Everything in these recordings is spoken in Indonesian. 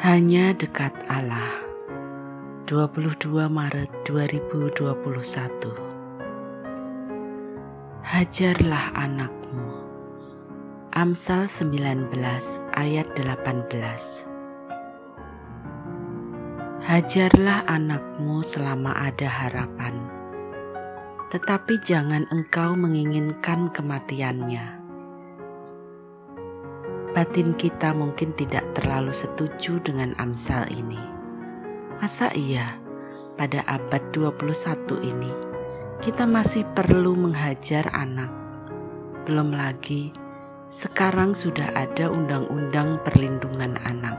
Hanya dekat Allah. 22 Maret 2021 Hajarlah anakmu. Amsal 19 ayat 18 Hajarlah anakmu selama ada harapan. Tetapi jangan engkau menginginkan kematiannya batin kita mungkin tidak terlalu setuju dengan Amsal ini. Masa iya pada abad 21 ini kita masih perlu menghajar anak? Belum lagi sekarang sudah ada undang-undang perlindungan anak.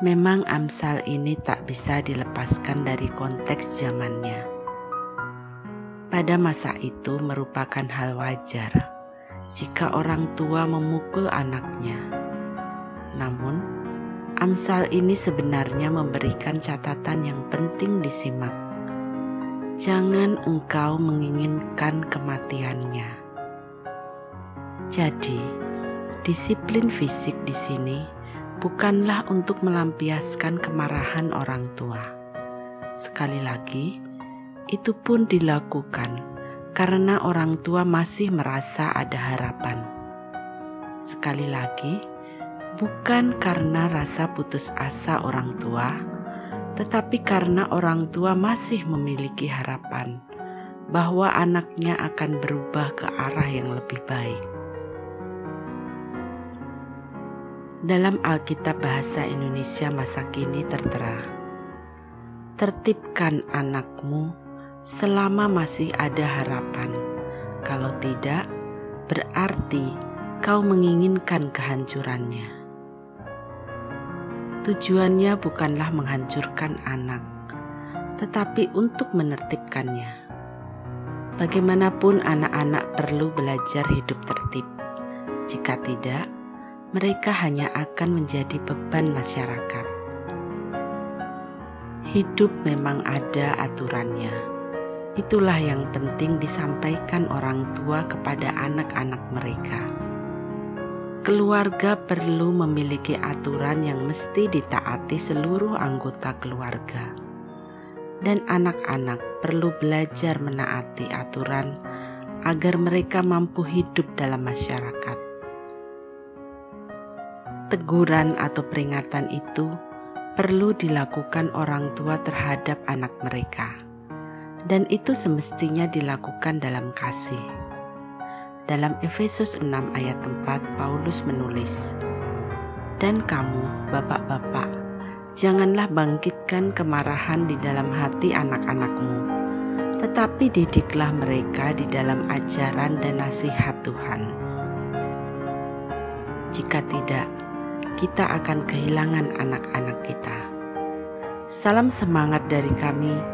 Memang Amsal ini tak bisa dilepaskan dari konteks zamannya. Pada masa itu merupakan hal wajar jika orang tua memukul anaknya. Namun, Amsal ini sebenarnya memberikan catatan yang penting disimak. Jangan engkau menginginkan kematiannya. Jadi, disiplin fisik di sini bukanlah untuk melampiaskan kemarahan orang tua. Sekali lagi, itu pun dilakukan karena orang tua masih merasa ada harapan. Sekali lagi, bukan karena rasa putus asa orang tua, tetapi karena orang tua masih memiliki harapan bahwa anaknya akan berubah ke arah yang lebih baik. Dalam Alkitab Bahasa Indonesia masa kini tertera, "Tertibkan anakmu." Selama masih ada harapan. Kalau tidak, berarti kau menginginkan kehancurannya. Tujuannya bukanlah menghancurkan anak, tetapi untuk menertibkannya. Bagaimanapun, anak-anak perlu belajar hidup tertib. Jika tidak, mereka hanya akan menjadi beban masyarakat. Hidup memang ada aturannya Itulah yang penting disampaikan orang tua kepada anak-anak mereka. Keluarga perlu memiliki aturan yang mesti ditaati seluruh anggota keluarga, dan anak-anak perlu belajar menaati aturan agar mereka mampu hidup dalam masyarakat. Teguran atau peringatan itu perlu dilakukan orang tua terhadap anak mereka dan itu semestinya dilakukan dalam kasih. Dalam Efesus 6 ayat 4 Paulus menulis, Dan kamu, bapak-bapak, janganlah bangkitkan kemarahan di dalam hati anak-anakmu, tetapi didiklah mereka di dalam ajaran dan nasihat Tuhan. Jika tidak, kita akan kehilangan anak-anak kita. Salam semangat dari kami